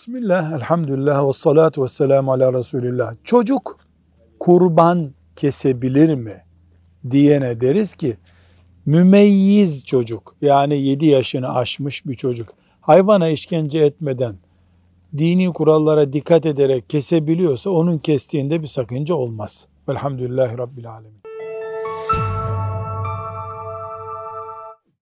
Bismillah, elhamdülillah ve salatu ve selamu ala Resulillah. Çocuk kurban kesebilir mi diyene deriz ki mümeyyiz çocuk yani 7 yaşını aşmış bir çocuk hayvana işkence etmeden dini kurallara dikkat ederek kesebiliyorsa onun kestiğinde bir sakınca olmaz. Velhamdülillahi Rabbil Alemin.